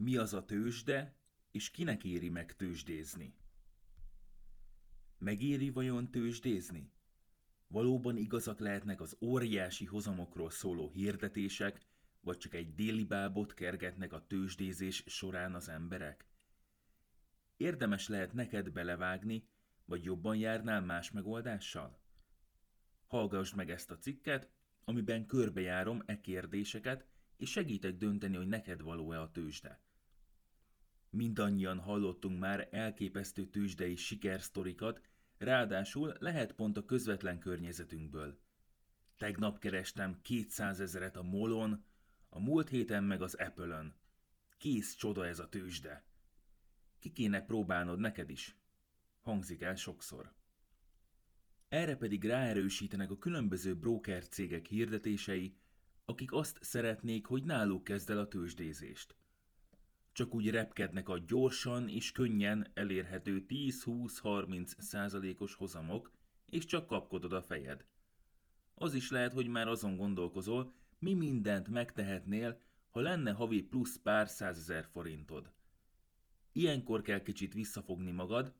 Mi az a tőzsde, és kinek éri meg tőzsdézni? Megéri vajon tőzsdézni? Valóban igazak lehetnek az óriási hozamokról szóló hirdetések, vagy csak egy déli bábot kergetnek a tőzsdézés során az emberek? Érdemes lehet neked belevágni, vagy jobban járnál más megoldással? Hallgassd meg ezt a cikket, amiben körbejárom e kérdéseket, és segítek dönteni, hogy neked való-e a tőzsde. Mindannyian hallottunk már elképesztő tőzsdei sikersztorikat, ráadásul lehet pont a közvetlen környezetünkből. Tegnap kerestem 200 ezeret a Molon, a múlt héten meg az Apple-ön. Kész csoda ez a tőzsde. Ki kéne próbálnod neked is? Hangzik el sokszor. Erre pedig ráerősítenek a különböző broker cégek hirdetései, akik azt szeretnék, hogy náluk kezd el a tőzsdézést. Csak úgy repkednek a gyorsan és könnyen elérhető 10-20-30 százalékos hozamok, és csak kapkodod a fejed. Az is lehet, hogy már azon gondolkozol, mi mindent megtehetnél, ha lenne havi plusz pár százezer forintod. Ilyenkor kell kicsit visszafogni magad,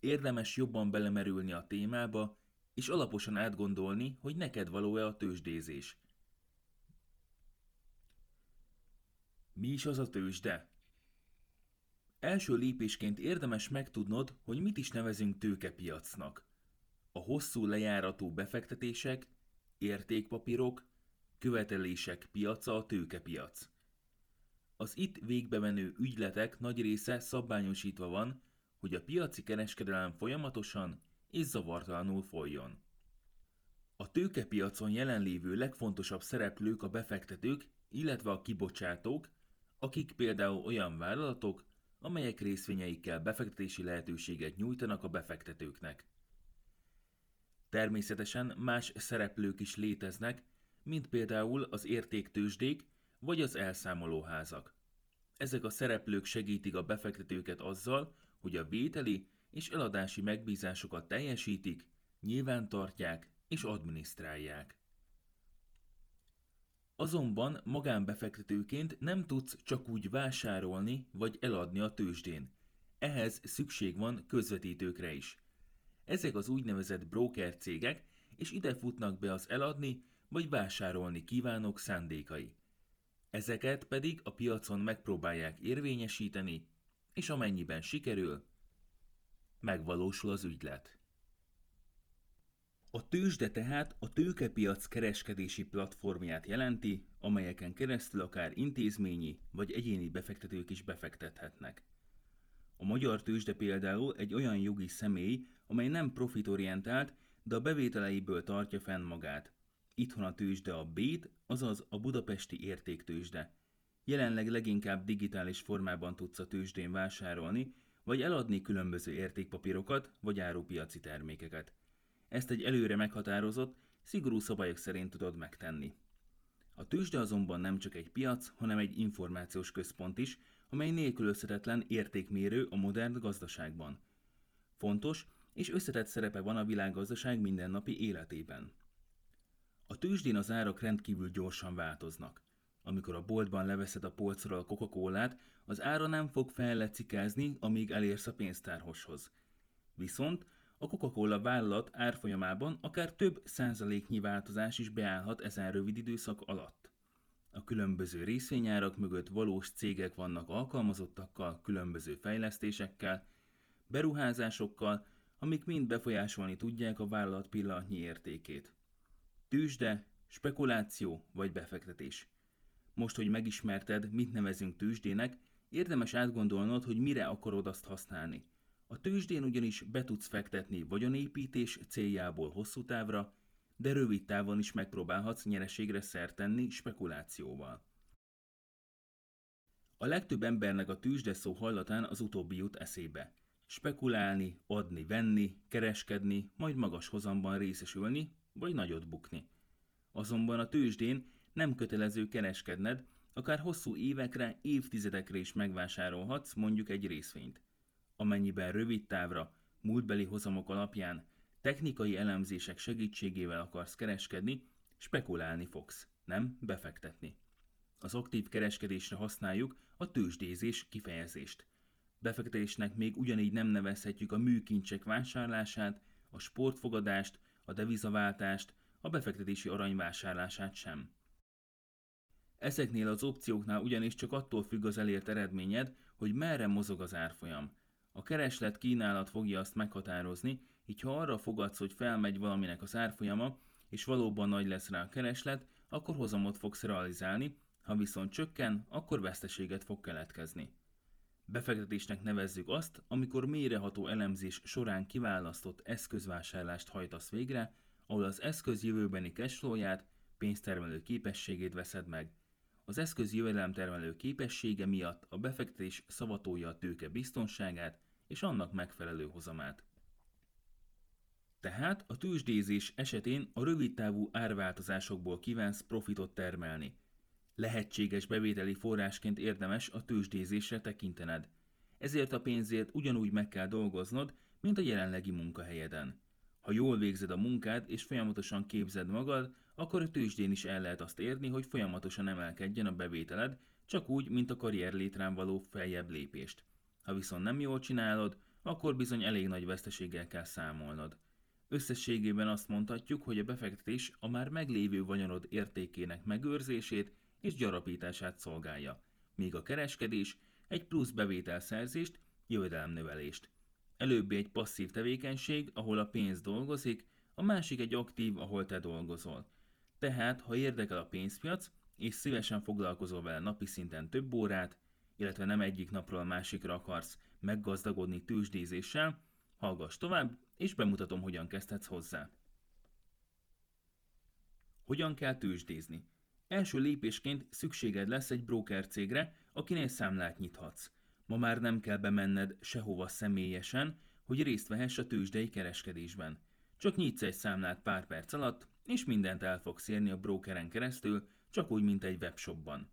érdemes jobban belemerülni a témába, és alaposan átgondolni, hogy neked való-e a tőzsdézés. Mi is az a tőzsde? Első lépésként érdemes megtudnod, hogy mit is nevezünk tőkepiacnak. A hosszú lejáratú befektetések, értékpapírok, követelések piaca a tőkepiac. Az itt végbemenő ügyletek nagy része szabványosítva van, hogy a piaci kereskedelem folyamatosan és zavartalanul folyjon. A tőkepiacon jelenlévő legfontosabb szereplők a befektetők, illetve a kibocsátók, akik például olyan vállalatok, amelyek részvényeikkel befektetési lehetőséget nyújtanak a befektetőknek. Természetesen más szereplők is léteznek, mint például az értéktősdék vagy az elszámolóházak. Ezek a szereplők segítik a befektetőket azzal, hogy a vételi és eladási megbízásokat teljesítik, nyilvántartják és adminisztrálják. Azonban magánbefektetőként nem tudsz csak úgy vásárolni vagy eladni a tőzsdén. Ehhez szükség van közvetítőkre is. Ezek az úgynevezett broker cégek, és ide futnak be az eladni vagy vásárolni kívánok szándékai. Ezeket pedig a piacon megpróbálják érvényesíteni, és amennyiben sikerül, megvalósul az ügylet. A tőzsde tehát a tőkepiac kereskedési platformját jelenti, amelyeken keresztül akár intézményi vagy egyéni befektetők is befektethetnek. A magyar tőzsde például egy olyan jogi személy, amely nem profitorientált, de a bevételeiből tartja fenn magát. Itthon a tőzsde a BÉT, azaz a budapesti értéktőzsde. Jelenleg leginkább digitális formában tudsz a tőzsdén vásárolni, vagy eladni különböző értékpapírokat vagy árupiaci termékeket. Ezt egy előre meghatározott, szigorú szabályok szerint tudod megtenni. A tőzsde azonban nem csak egy piac, hanem egy információs központ is, amely nélkülözhetetlen értékmérő a modern gazdaságban. Fontos és összetett szerepe van a világgazdaság mindennapi életében. A tőzsdén az árak rendkívül gyorsan változnak. Amikor a boltban leveszed a polcról a coca az ára nem fog fellecikázni, amíg elérsz a pénztárhoshoz. Viszont a Coca-Cola vállalat árfolyamában akár több százaléknyi változás is beállhat ezen rövid időszak alatt. A különböző részvényárak mögött valós cégek vannak alkalmazottakkal, különböző fejlesztésekkel, beruházásokkal, amik mind befolyásolni tudják a vállalat pillanatnyi értékét. Tőzsde, spekuláció vagy befektetés. Most, hogy megismerted, mit nevezünk tőzsdének, érdemes átgondolnod, hogy mire akarod azt használni. A tőzsdén ugyanis be tudsz fektetni vagyonépítés céljából hosszú távra, de rövid távon is megpróbálhatsz nyereségre szert tenni spekulációval. A legtöbb embernek a tőzsde szó hallatán az utóbbi jut eszébe. Spekulálni, adni, venni, kereskedni, majd magas hozamban részesülni, vagy nagyot bukni. Azonban a tőzsdén nem kötelező kereskedned, akár hosszú évekre, évtizedekre is megvásárolhatsz mondjuk egy részvényt. Amennyiben rövid távra, múltbeli hozamok alapján technikai elemzések segítségével akarsz kereskedni, spekulálni fogsz, nem befektetni. Az aktív kereskedésre használjuk a tőzsdézés kifejezést. Befektetésnek még ugyanígy nem nevezhetjük a műkincsek vásárlását, a sportfogadást, a devizaváltást, a befektetési arany vásárlását sem. Ezeknél az opcióknál ugyanis csak attól függ az elért eredményed, hogy merre mozog az árfolyam. A kereslet kínálat fogja azt meghatározni, így ha arra fogadsz, hogy felmegy valaminek az árfolyama, és valóban nagy lesz rá a kereslet, akkor hozamot fogsz realizálni, ha viszont csökken, akkor veszteséget fog keletkezni. Befektetésnek nevezzük azt, amikor mélyreható elemzés során kiválasztott eszközvásárlást hajtasz végre, ahol az eszköz jövőbeni cashflow-ját, pénztermelő képességét veszed meg. Az eszköz jövedelemtermelő képessége miatt a befektetés szavatolja a tőke biztonságát és annak megfelelő hozamát. Tehát a tőzsdézés esetén a rövidtávú árváltozásokból kívánsz profitot termelni. Lehetséges bevételi forrásként érdemes a tőzsdézésre tekintened. Ezért a pénzért ugyanúgy meg kell dolgoznod, mint a jelenlegi munkahelyeden. Ha jól végzed a munkád és folyamatosan képzed magad, akkor a tőzsdén is el lehet azt érni, hogy folyamatosan emelkedjen a bevételed, csak úgy, mint a karrier létrán való feljebb lépést. Ha viszont nem jól csinálod, akkor bizony elég nagy veszteséggel kell számolnod. Összességében azt mondhatjuk, hogy a befektetés a már meglévő vagyonod értékének megőrzését és gyarapítását szolgálja, míg a kereskedés egy plusz bevételszerzést, jövedelemnövelést. Előbbi egy passzív tevékenység, ahol a pénz dolgozik, a másik egy aktív, ahol te dolgozol. Tehát, ha érdekel a pénzpiac, és szívesen foglalkozol vele napi szinten több órát, illetve nem egyik napról a másikra akarsz meggazdagodni tőzsdézéssel, hallgass tovább, és bemutatom, hogyan kezdhetsz hozzá. Hogyan kell tőzsdézni? Első lépésként szükséged lesz egy broker cégre, akinél számlát nyithatsz. Ma már nem kell bemenned sehova személyesen, hogy részt vehess a tőzsdei kereskedésben. Csak nyitsz egy számlát pár perc alatt, és mindent el fogsz érni a brokeren keresztül, csak úgy, mint egy webshopban.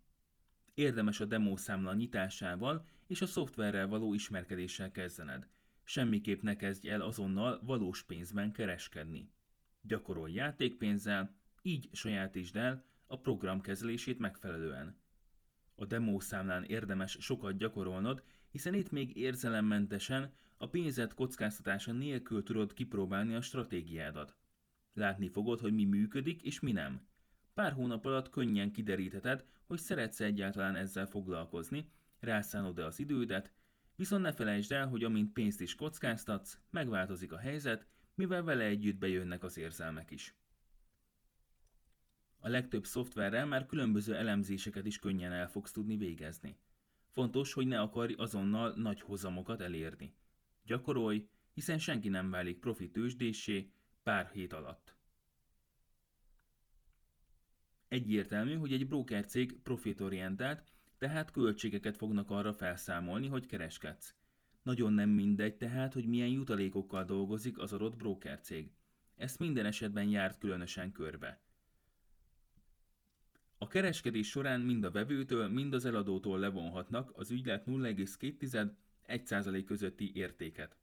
Érdemes a demószámla nyitásával és a szoftverrel való ismerkedéssel kezdened. Semmiképp ne kezdj el azonnal valós pénzben kereskedni. Gyakorolj játékpénzzel, így sajátítsd el a program kezelését megfelelően. A demószámlán érdemes sokat gyakorolnod, hiszen itt még érzelemmentesen a pénzed kockáztatása nélkül tudod kipróbálni a stratégiádat. Látni fogod, hogy mi működik és mi nem. Pár hónap alatt könnyen kiderítheted, hogy szeretsz egyáltalán ezzel foglalkozni, rászánod-e az idődet, viszont ne felejtsd el, hogy amint pénzt is kockáztatsz, megváltozik a helyzet, mivel vele együtt bejönnek az érzelmek is. A legtöbb szoftverrel már különböző elemzéseket is könnyen el fogsz tudni végezni. Fontos, hogy ne akarj azonnal nagy hozamokat elérni. Gyakorolj, hiszen senki nem válik profi pár hét alatt. Egyértelmű, hogy egy broker cég profitorientált, tehát költségeket fognak arra felszámolni, hogy kereskedsz. Nagyon nem mindegy tehát, hogy milyen jutalékokkal dolgozik az adott broker cég. Ezt minden esetben járt különösen körbe. A kereskedés során mind a vevőtől, mind az eladótól levonhatnak az ügylet 0,2-1% közötti értéket.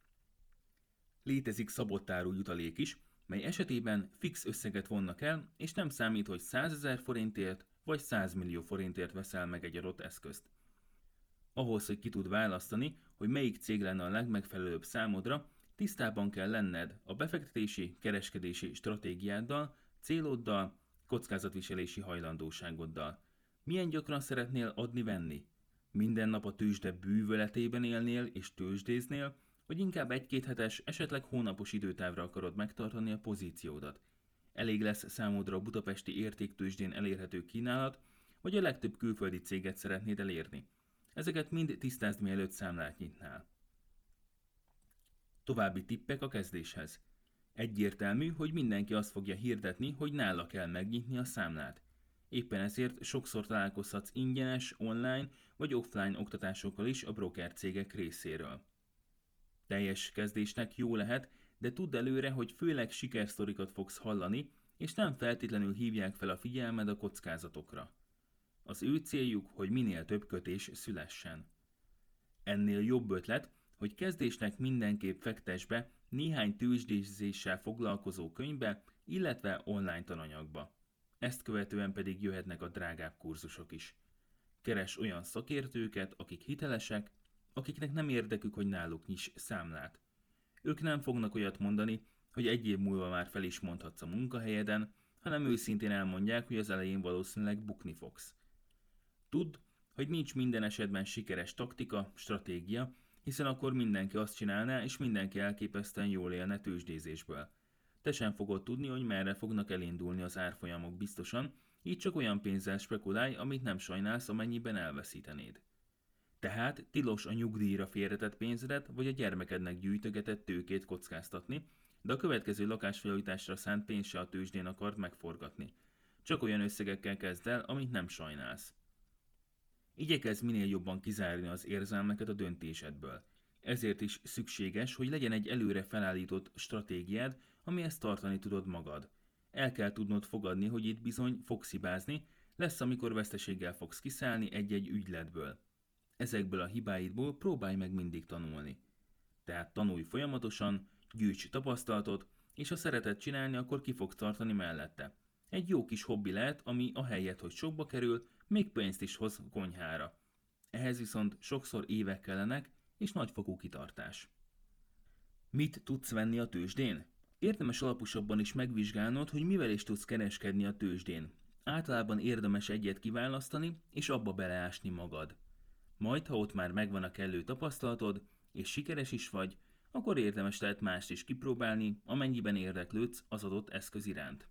Létezik szabottárú jutalék is, mely esetében fix összeget vonnak el, és nem számít, hogy 100 ezer forintért vagy 100 millió forintért veszel meg egy adott eszközt. Ahhoz, hogy ki tud választani, hogy melyik cég lenne a legmegfelelőbb számodra, tisztában kell lenned a befektetési, kereskedési stratégiáddal, céloddal, kockázatviselési hajlandóságoddal. Milyen gyakran szeretnél adni-venni? Minden nap a tőzsde bűvöletében élnél és tőzsdéznél, vagy inkább egy-két hetes, esetleg hónapos időtávra akarod megtartani a pozíciódat. Elég lesz számodra a budapesti értéktőzsdén elérhető kínálat, vagy a legtöbb külföldi céget szeretnéd elérni. Ezeket mind tisztázd mielőtt számlát nyitnál. További tippek a kezdéshez. Egyértelmű, hogy mindenki azt fogja hirdetni, hogy nála kell megnyitni a számlát. Éppen ezért sokszor találkozhatsz ingyenes, online vagy offline oktatásokkal is a broker cégek részéről. Teljes kezdésnek jó lehet, de tudd előre, hogy főleg sikersztorikat fogsz hallani, és nem feltétlenül hívják fel a figyelmed a kockázatokra. Az ő céljuk, hogy minél több kötés szülessen. Ennél jobb ötlet, hogy kezdésnek mindenképp fektes be néhány tőzsdézéssel foglalkozó könyvbe, illetve online tananyagba. Ezt követően pedig jöhetnek a drágább kurzusok is. Keres olyan szakértőket, akik hitelesek, akiknek nem érdekük, hogy náluk nyis számlát. Ők nem fognak olyat mondani, hogy egy év múlva már fel is mondhatsz a munkahelyeden, hanem őszintén elmondják, hogy az elején valószínűleg bukni fogsz. Tudd, hogy nincs minden esetben sikeres taktika, stratégia, hiszen akkor mindenki azt csinálná, és mindenki elképesztően jól élne tőzsdézésből. Te sem fogod tudni, hogy merre fognak elindulni az árfolyamok biztosan, így csak olyan pénzzel spekulálj, amit nem sajnálsz, amennyiben elveszítenéd. Tehát tilos a nyugdíjra félretett pénzedet, vagy a gyermekednek gyűjtögetett tőkét kockáztatni, de a következő lakásfelújításra szánt pénz se a tőzsdén akart megforgatni. Csak olyan összegekkel kezd el, amit nem sajnálsz. Igyekezz minél jobban kizárni az érzelmeket a döntésedből. Ezért is szükséges, hogy legyen egy előre felállított stratégiád, amihez tartani tudod magad. El kell tudnod fogadni, hogy itt bizony fogsz hibázni, lesz, amikor veszteséggel fogsz kiszállni egy-egy ügyletből. Ezekből a hibáidból próbálj meg mindig tanulni. Tehát tanulj folyamatosan, gyűjts tapasztalatot, és ha szereted csinálni, akkor ki fogsz tartani mellette. Egy jó kis hobbi lehet, ami a helyet, hogy sokba kerül, még pénzt is hoz konyhára. Ehhez viszont sokszor évek kellenek, és nagyfokú kitartás. Mit tudsz venni a tőzsdén? Érdemes alaposabban is megvizsgálnod, hogy mivel is tudsz kereskedni a tőzsdén. Általában érdemes egyet kiválasztani, és abba beleásni magad. Majd, ha ott már megvan a kellő tapasztalatod, és sikeres is vagy, akkor érdemes lehet mást is kipróbálni, amennyiben érdeklődsz az adott eszköz iránt.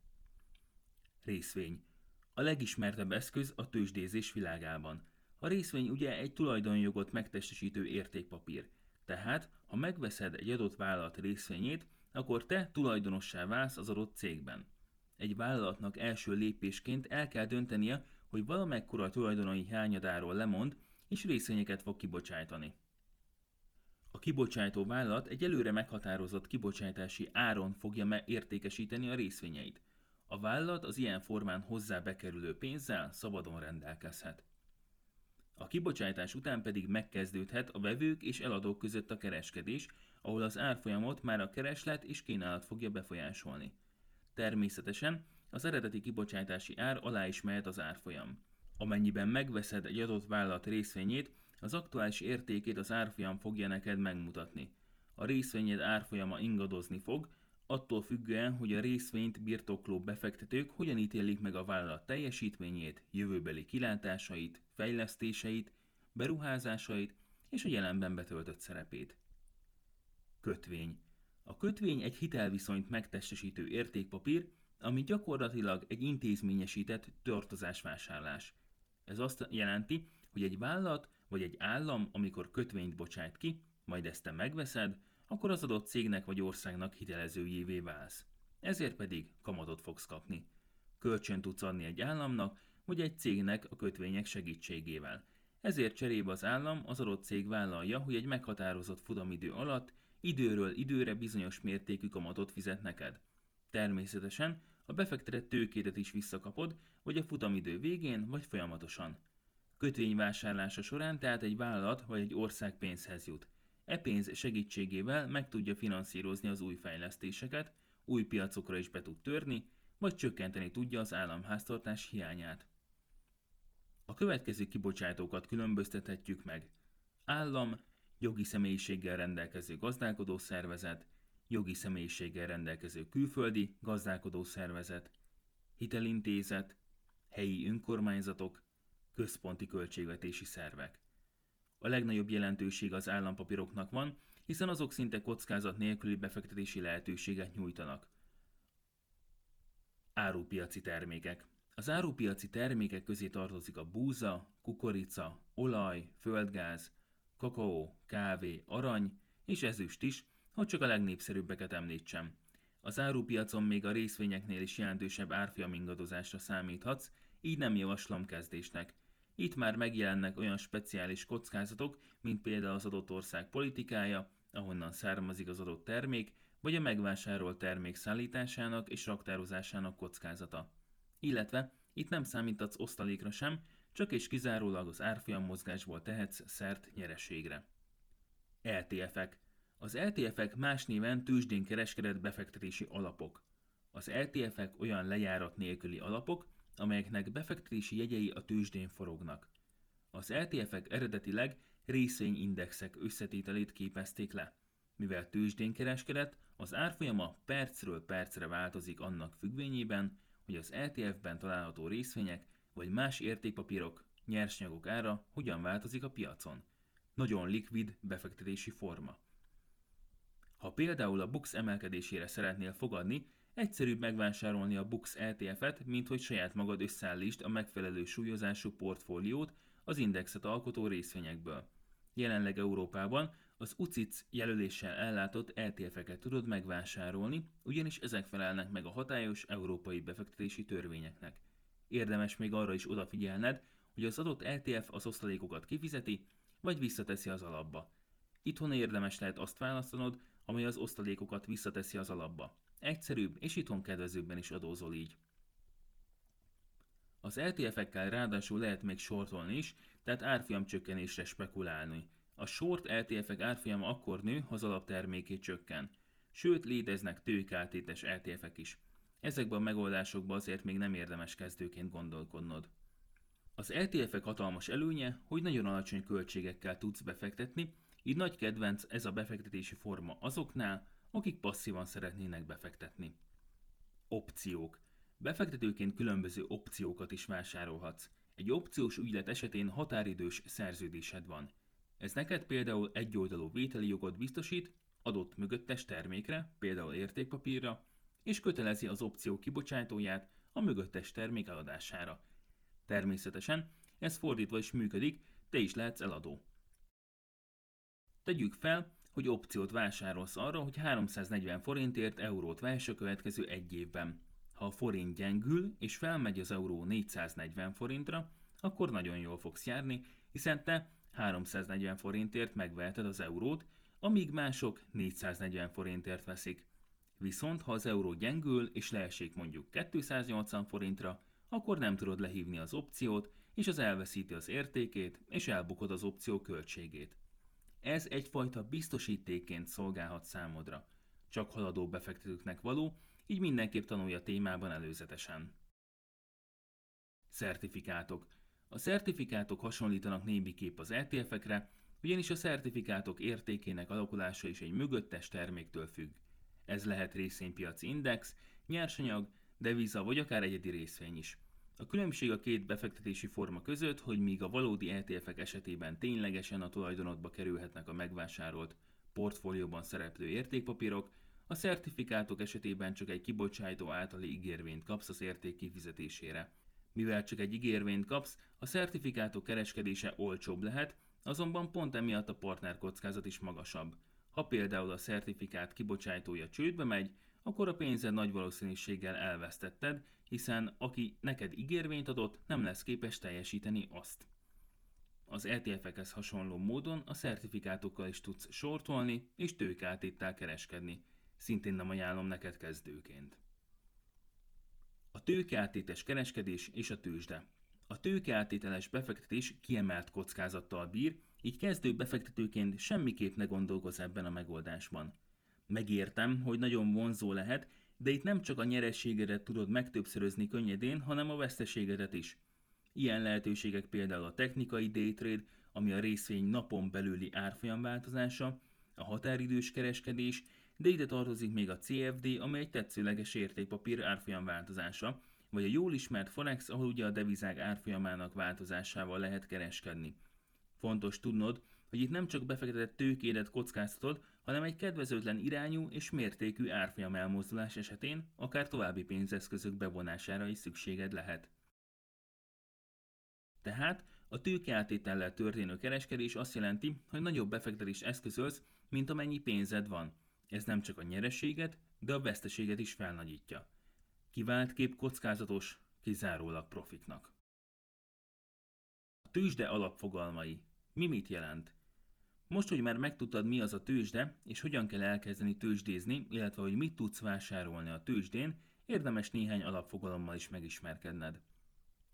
Részvény. A legismertebb eszköz a tőzsdézés világában. A részvény ugye egy tulajdonjogot megtestesítő értékpapír. Tehát, ha megveszed egy adott vállalat részvényét, akkor te tulajdonossá válsz az adott cégben. Egy vállalatnak első lépésként el kell döntenie, hogy valamekkora tulajdonai hányadáról lemond, és részvényeket fog kibocsájtani. A kibocsátó vállalat egy előre meghatározott kibocsátási áron fogja értékesíteni a részvényeit. A vállalat az ilyen formán hozzá bekerülő pénzzel szabadon rendelkezhet. A kibocsátás után pedig megkezdődhet a vevők és eladók között a kereskedés, ahol az árfolyamot már a kereslet és kínálat fogja befolyásolni. Természetesen az eredeti kibocsátási ár alá is mehet az árfolyam. Amennyiben megveszed egy adott vállalat részvényét, az aktuális értékét az árfolyam fogja neked megmutatni. A részvényed árfolyama ingadozni fog, attól függően, hogy a részvényt birtokló befektetők hogyan ítélik meg a vállalat teljesítményét, jövőbeli kilátásait, fejlesztéseit, beruházásait és a jelenben betöltött szerepét. Kötvény. A kötvény egy hitelviszonyt megtestesítő értékpapír, ami gyakorlatilag egy intézményesített tartozásvásárlás. Ez azt jelenti, hogy egy vállalat vagy egy állam, amikor kötvényt bocsájt ki, majd ezt te megveszed, akkor az adott cégnek vagy országnak hitelezőjévé válsz. Ezért pedig kamatot fogsz kapni. Kölcsön tudsz adni egy államnak, vagy egy cégnek a kötvények segítségével. Ezért cserébe az állam az adott cég vállalja, hogy egy meghatározott futamidő alatt időről időre bizonyos mértékű kamatot fizet neked. Természetesen a befektetett tőkédet is visszakapod, vagy a futamidő végén, vagy folyamatosan. Kötvényvásárlása során tehát egy vállalat vagy egy ország pénzhez jut. E pénz segítségével meg tudja finanszírozni az új fejlesztéseket, új piacokra is be tud törni, vagy csökkenteni tudja az államháztartás hiányát. A következő kibocsátókat különböztethetjük meg. Állam, jogi személyiséggel rendelkező gazdálkodó szervezet, jogi személyiséggel rendelkező külföldi gazdálkodó szervezet, hitelintézet, helyi önkormányzatok, központi költségvetési szervek. A legnagyobb jelentőség az állampapíroknak van, hiszen azok szinte kockázat nélküli befektetési lehetőséget nyújtanak. Árupiaci termékek Az árupiaci termékek közé tartozik a búza, kukorica, olaj, földgáz, kakaó, kávé, arany és ezüst is, hogy csak a legnépszerűbbeket említsem. Az árupiacon még a részvényeknél is jelentősebb árfiam ingadozásra számíthatsz, így nem javaslom kezdésnek. Itt már megjelennek olyan speciális kockázatok, mint például az adott ország politikája, ahonnan származik az adott termék, vagy a megvásárolt termék szállításának és raktározásának kockázata. Illetve itt nem számítatsz osztalékra sem, csak és kizárólag az árfolyam mozgásból tehetsz szert nyereségre. LTF-ek Az LTF-ek más néven tőzsdén kereskedett befektetési alapok. Az LTF-ek olyan lejárat nélküli alapok, amelyeknek befektetési jegyei a tőzsdén forognak. Az ETF-ek eredetileg részvényindexek összetételét képezték le. Mivel tőzsdén kereskedett, az árfolyama percről percre változik annak függvényében, hogy az ETF-ben található részvények vagy más értékpapírok, nyersanyagok ára hogyan változik a piacon. Nagyon likvid befektetési forma. Ha például a BUX emelkedésére szeretnél fogadni, egyszerűbb megvásárolni a BUX ETF-et, mint hogy saját magad összeállítsd a megfelelő súlyozású portfóliót az indexet alkotó részvényekből. Jelenleg Európában az UCITS jelöléssel ellátott ETF-eket tudod megvásárolni, ugyanis ezek felelnek meg a hatályos európai befektetési törvényeknek. Érdemes még arra is odafigyelned, hogy az adott ETF az osztalékokat kifizeti, vagy visszateszi az alapba. Itthon érdemes lehet azt választanod, amely az osztalékokat visszateszi az alapba. Egyszerűbb és itthon kedvezőbben is adózol így. Az ETF-ekkel ráadásul lehet még sortolni is, tehát árfolyam csökkenésre spekulálni. A short ETF-ek árfolyama akkor nő, ha az alaptermékét csökken. Sőt, léteznek tőkáltétes ETF-ek is. Ezekben a megoldásokban azért még nem érdemes kezdőként gondolkodnod. Az ETF-ek hatalmas előnye, hogy nagyon alacsony költségekkel tudsz befektetni, így nagy kedvenc ez a befektetési forma azoknál, akik passzívan szeretnének befektetni. Opciók. Befektetőként különböző opciókat is vásárolhatsz. Egy opciós ügylet esetén határidős szerződésed van. Ez neked például egyoldalú vételi jogot biztosít adott mögöttes termékre, például értékpapírra, és kötelezi az opció kibocsátóját a mögöttes termék eladására. Természetesen ez fordítva is működik, te is lehetsz eladó. Tegyük fel, hogy opciót vásárolsz arra, hogy 340 forintért eurót vehess a következő egy évben. Ha a forint gyengül és felmegy az euró 440 forintra, akkor nagyon jól fogsz járni, hiszen te 340 forintért megveheted az eurót, amíg mások 440 forintért veszik. Viszont ha az euró gyengül és leesik mondjuk 280 forintra, akkor nem tudod lehívni az opciót, és az elveszíti az értékét, és elbukod az opció költségét. Ez egyfajta biztosítéként szolgálhat számodra. Csak haladó befektetőknek való, így mindenképp tanulja a témában előzetesen. Szertifikátok. A szertifikátok hasonlítanak némiképp az ETF-ekre, ugyanis a szertifikátok értékének alakulása is egy mögöttes terméktől függ. Ez lehet részvénypiaci index, nyersanyag, deviza vagy akár egyedi részvény is. A különbség a két befektetési forma között, hogy míg a valódi ETF-ek esetében ténylegesen a tulajdonodba kerülhetnek a megvásárolt portfólióban szereplő értékpapírok, a szertifikátok esetében csak egy kibocsátó általi ígérvényt kapsz az érték kifizetésére. Mivel csak egy ígérvényt kapsz, a szertifikátok kereskedése olcsóbb lehet, azonban pont emiatt a partner kockázat is magasabb. Ha például a szertifikát kibocsátója csődbe megy, akkor a pénzed nagy valószínűséggel elvesztetted, hiszen aki neked ígérvényt adott, nem lesz képes teljesíteni azt. Az ETF-ekhez hasonló módon a szertifikátokkal is tudsz sortolni és tőkeátéttel kereskedni. Szintén nem ajánlom neked kezdőként. A tőkeáttétes kereskedés és a tőzsde. A tőkeáttételes befektetés kiemelt kockázattal bír, így kezdő befektetőként semmiképp ne gondolkozz ebben a megoldásban. Megértem, hogy nagyon vonzó lehet, de itt nem csak a nyerességedet tudod megtöbbszörözni könnyedén, hanem a veszteségedet is. Ilyen lehetőségek például a technikai day trade, ami a részvény napon belüli árfolyamváltozása, a határidős kereskedés, de ide tartozik még a CFD, ami egy tetszőleges értékpapír árfolyamváltozása, vagy a jól ismert Forex, ahol ugye a devizák árfolyamának változásával lehet kereskedni. Fontos tudnod, hogy itt nem csak befektetett tőkédet kockáztatod, hanem egy kedvezőtlen irányú és mértékű árfolyam elmozdulás esetén akár további pénzeszközök bevonására is szükséged lehet. Tehát a tőkeátétellel történő kereskedés azt jelenti, hogy nagyobb befektetés eszközölsz, mint amennyi pénzed van. Ez nem csak a nyereséget, de a veszteséget is felnagyítja. Kivált kép kockázatos, kizárólag profitnak. A tőzsde alapfogalmai. Mi mit jelent? Most, hogy már megtudtad, mi az a tőzsde, és hogyan kell elkezdeni tőzsdézni, illetve hogy mit tudsz vásárolni a tőzsdén, érdemes néhány alapfogalommal is megismerkedned.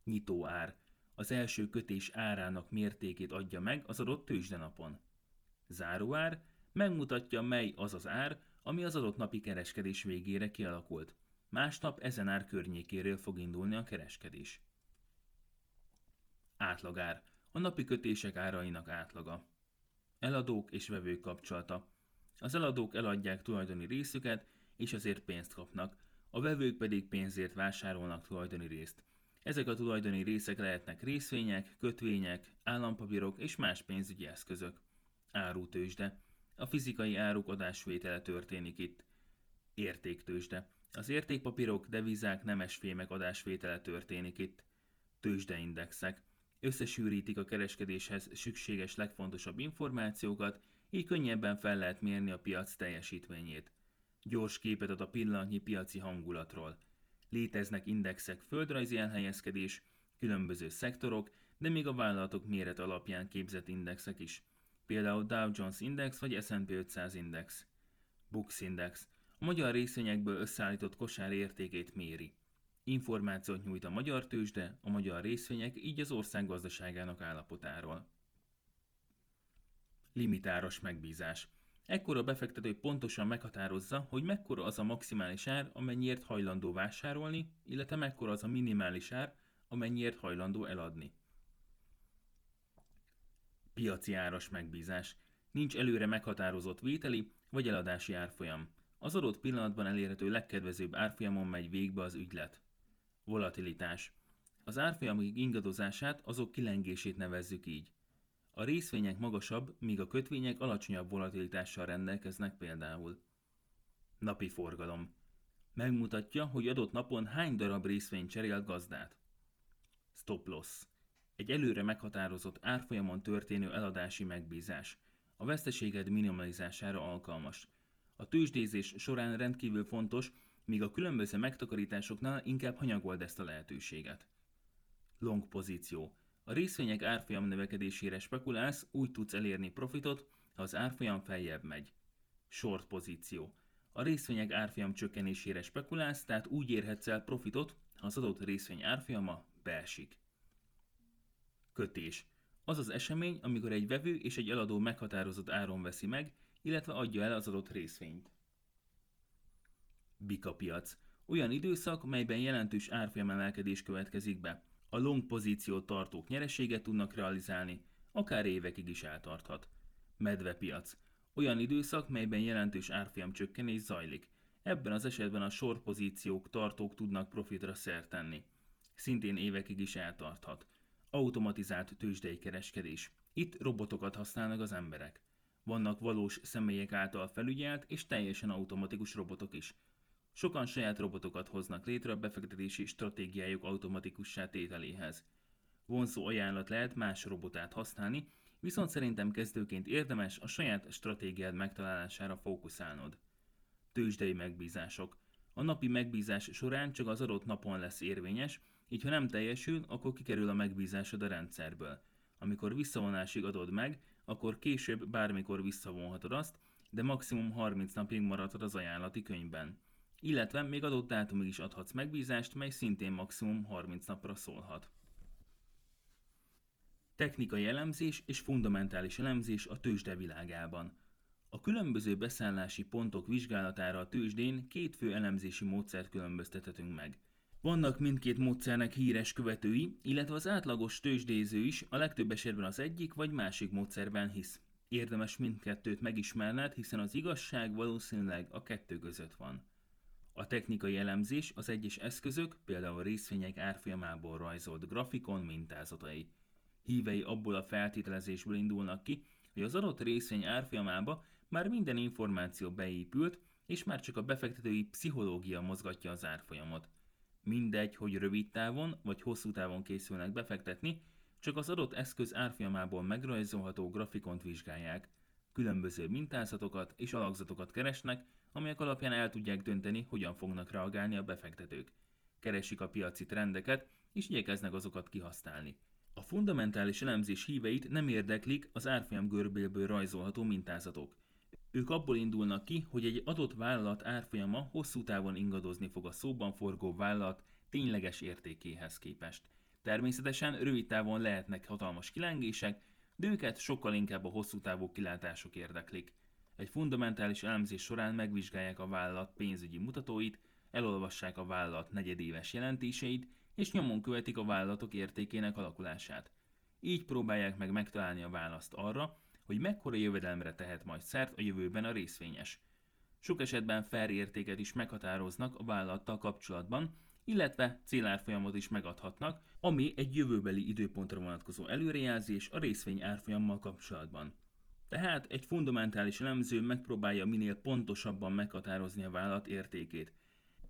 Nyitó ár. Az első kötés árának mértékét adja meg az adott tőzsdenapon. Záróár megmutatja, mely az az ár, ami az adott napi kereskedés végére kialakult. Másnap ezen ár környékéről fog indulni a kereskedés. Átlagár A napi kötések árainak átlaga. Eladók és vevők kapcsolata. Az eladók eladják tulajdoni részüket, és azért pénzt kapnak, a vevők pedig pénzért vásárolnak tulajdoni részt. Ezek a tulajdoni részek lehetnek részvények, kötvények, állampapírok és más pénzügyi eszközök. Árutősde. A fizikai áruk adásvétele történik itt. Értéktősde. Az értékpapírok, devizák, nemesfémek adásvétele történik itt. Tőzsdeindexek. Összesűrítik a kereskedéshez szükséges legfontosabb információkat, így könnyebben fel lehet mérni a piac teljesítményét. Gyors képet ad a pillanatnyi piaci hangulatról. Léteznek indexek földrajzi elhelyezkedés, különböző szektorok, de még a vállalatok méret alapján képzett indexek is. Például Dow Jones Index vagy S&P 500 Index. Bux Index. A magyar részvényekből összeállított kosár értékét méri. Információt nyújt a magyar tőzsde, a magyar részvények, így az ország gazdaságának állapotáról. Limitáros megbízás. Ekkor a befektető pontosan meghatározza, hogy mekkora az a maximális ár, amennyiért hajlandó vásárolni, illetve mekkora az a minimális ár, amennyiért hajlandó eladni. Piaci áras megbízás. Nincs előre meghatározott vételi vagy eladási árfolyam. Az adott pillanatban elérhető legkedvezőbb árfolyamon megy végbe az ügylet. Volatilitás. Az árfolyamok ingadozását, azok kilengését nevezzük így. A részvények magasabb, míg a kötvények alacsonyabb volatilitással rendelkeznek például. Napi forgalom. Megmutatja, hogy adott napon hány darab részvény cserél gazdát. Stop loss. Egy előre meghatározott árfolyamon történő eladási megbízás. A veszteséged minimalizására alkalmas. A tőzsdézés során rendkívül fontos, míg a különböző megtakarításoknál inkább hanyagold ezt a lehetőséget. Long pozíció. A részvények árfolyam növekedésére spekulálsz, úgy tudsz elérni profitot, ha az árfolyam feljebb megy. Short pozíció. A részvények árfolyam csökkenésére spekulálsz, tehát úgy érhetsz el profitot, ha az adott részvény árfolyama beesik. Kötés. Az az esemény, amikor egy vevő és egy eladó meghatározott áron veszi meg, illetve adja el az adott részvényt. Bika piac. Olyan időszak, melyben jelentős árfolyamemelkedés következik be. A long pozíciót tartók nyereséget tudnak realizálni, akár évekig is eltarthat. Medvepiac. Olyan időszak, melyben jelentős árfolyam csökkenés zajlik. Ebben az esetben a short pozíciók tartók tudnak profitra szert tenni. Szintén évekig is eltarthat. Automatizált tőzsdei kereskedés. Itt robotokat használnak az emberek. Vannak valós személyek által felügyelt és teljesen automatikus robotok is. Sokan saját robotokat hoznak létre a befektetési stratégiájuk automatikussá tételéhez. Vonzó ajánlat lehet más robotát használni, viszont szerintem kezdőként érdemes a saját stratégiád megtalálására fókuszálnod. Tőzsdei megbízások. A napi megbízás során csak az adott napon lesz érvényes, így ha nem teljesül, akkor kikerül a megbízásod a rendszerből. Amikor visszavonásig adod meg, akkor később bármikor visszavonhatod azt, de maximum 30 napig maradhat az ajánlati könyvben. Illetve még adott dátumig is adhatsz megbízást, mely szintén maximum 30 napra szólhat. Technikai elemzés és fundamentális elemzés a tőzsde világában. A különböző beszállási pontok vizsgálatára a tőzsdén két fő elemzési módszert különböztethetünk meg. Vannak mindkét módszernek híres követői, illetve az átlagos tőzsdéző is a legtöbb esetben az egyik vagy másik módszerben hisz. Érdemes mindkettőt megismerned, hiszen az igazság valószínűleg a kettő között van. A technikai elemzés az egyes eszközök, például a részvények árfolyamából rajzolt grafikon mintázatai. Hívei abból a feltételezésből indulnak ki, hogy az adott részvény árfolyamába már minden információ beépült, és már csak a befektetői pszichológia mozgatja az árfolyamot. Mindegy, hogy rövid távon vagy hosszú távon készülnek befektetni, csak az adott eszköz árfolyamából megrajzolható grafikont vizsgálják. Különböző mintázatokat és alakzatokat keresnek, amelyek alapján el tudják dönteni, hogyan fognak reagálni a befektetők. Keresik a piaci trendeket, és igyekeznek azokat kihasználni. A fundamentális elemzés híveit nem érdeklik az árfolyam görbélből rajzolható mintázatok. Ők abból indulnak ki, hogy egy adott vállalat árfolyama hosszú távon ingadozni fog a szóban forgó vállalat tényleges értékéhez képest. Természetesen rövid távon lehetnek hatalmas kilengések, de őket sokkal inkább a hosszú távú kilátások érdeklik. Egy fundamentális elemzés során megvizsgálják a vállalat pénzügyi mutatóit, elolvassák a vállalat negyedéves jelentéseit, és nyomon követik a vállalatok értékének alakulását. így próbálják meg megtalálni a választ arra, hogy mekkora jövedelemre tehet majd szert a jövőben a részvényes. Sok esetben felértéket is meghatároznak a vállalattal kapcsolatban, illetve célárfolyamot is megadhatnak, ami egy jövőbeli időpontra vonatkozó előrejelzés a részvény árfolyammal kapcsolatban. Tehát egy fundamentális elemző megpróbálja minél pontosabban meghatározni a vállalat értékét.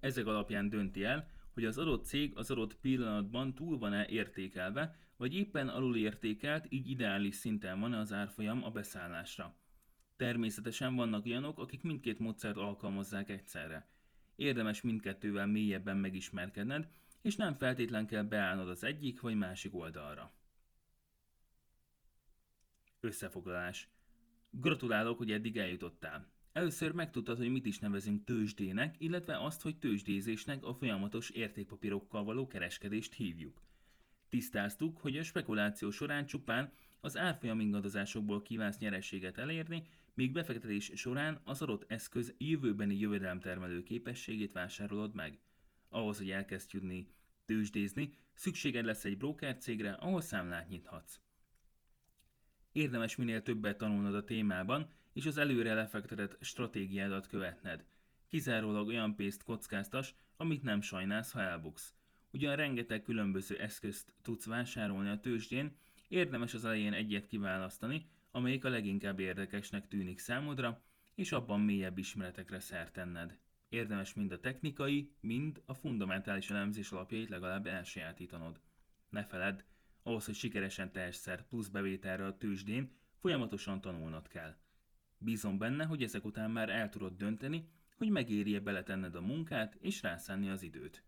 Ezek alapján dönti el, hogy az adott cég az adott pillanatban túl van-e értékelve, vagy éppen alulértékelt, így ideális szinten van-e az árfolyam a beszállásra. Természetesen vannak olyanok, akik mindkét módszert alkalmazzák egyszerre. Érdemes mindkettővel mélyebben megismerkedned, és nem feltétlen kell beállnod az egyik vagy másik oldalra. Összefoglalás. Gratulálok, hogy eddig eljutottál. Először megtudtad, hogy mit is nevezünk tőzsdének, illetve azt, hogy tőzsdézésnek a folyamatos értékpapírokkal való kereskedést hívjuk. Tisztáztuk, hogy a spekuláció során csupán az árfolyam ingadozásokból kívánsz nyerességet elérni, míg befektetés során az adott eszköz jövőbeni jövedelemtermelő képességét vásárolod meg. Ahhoz, hogy elkezd tudni tőzsdézni, szükséged lesz egy broker cégre, ahol számlát nyithatsz. Érdemes minél többet tanulnod a témában, és az előre lefektetett stratégiádat követned. Kizárólag olyan pénzt kockáztas, amit nem sajnálsz, ha elbuksz. Ugyan rengeteg különböző eszközt tudsz vásárolni a tőzsdén, érdemes az elején egyet kiválasztani, amelyik a leginkább érdekesnek tűnik számodra, és abban mélyebb ismeretekre szert tenned. Érdemes mind a technikai, mind a fundamentális elemzés alapjait legalább elsajátítanod. Ne feledd, ahhoz, hogy sikeresen tehess szert plusz bevételre a tőzsdén, folyamatosan tanulnod kell. Bízom benne, hogy ezek után már el tudod dönteni, hogy megéri-e beletenned a munkát és rászánni az időt.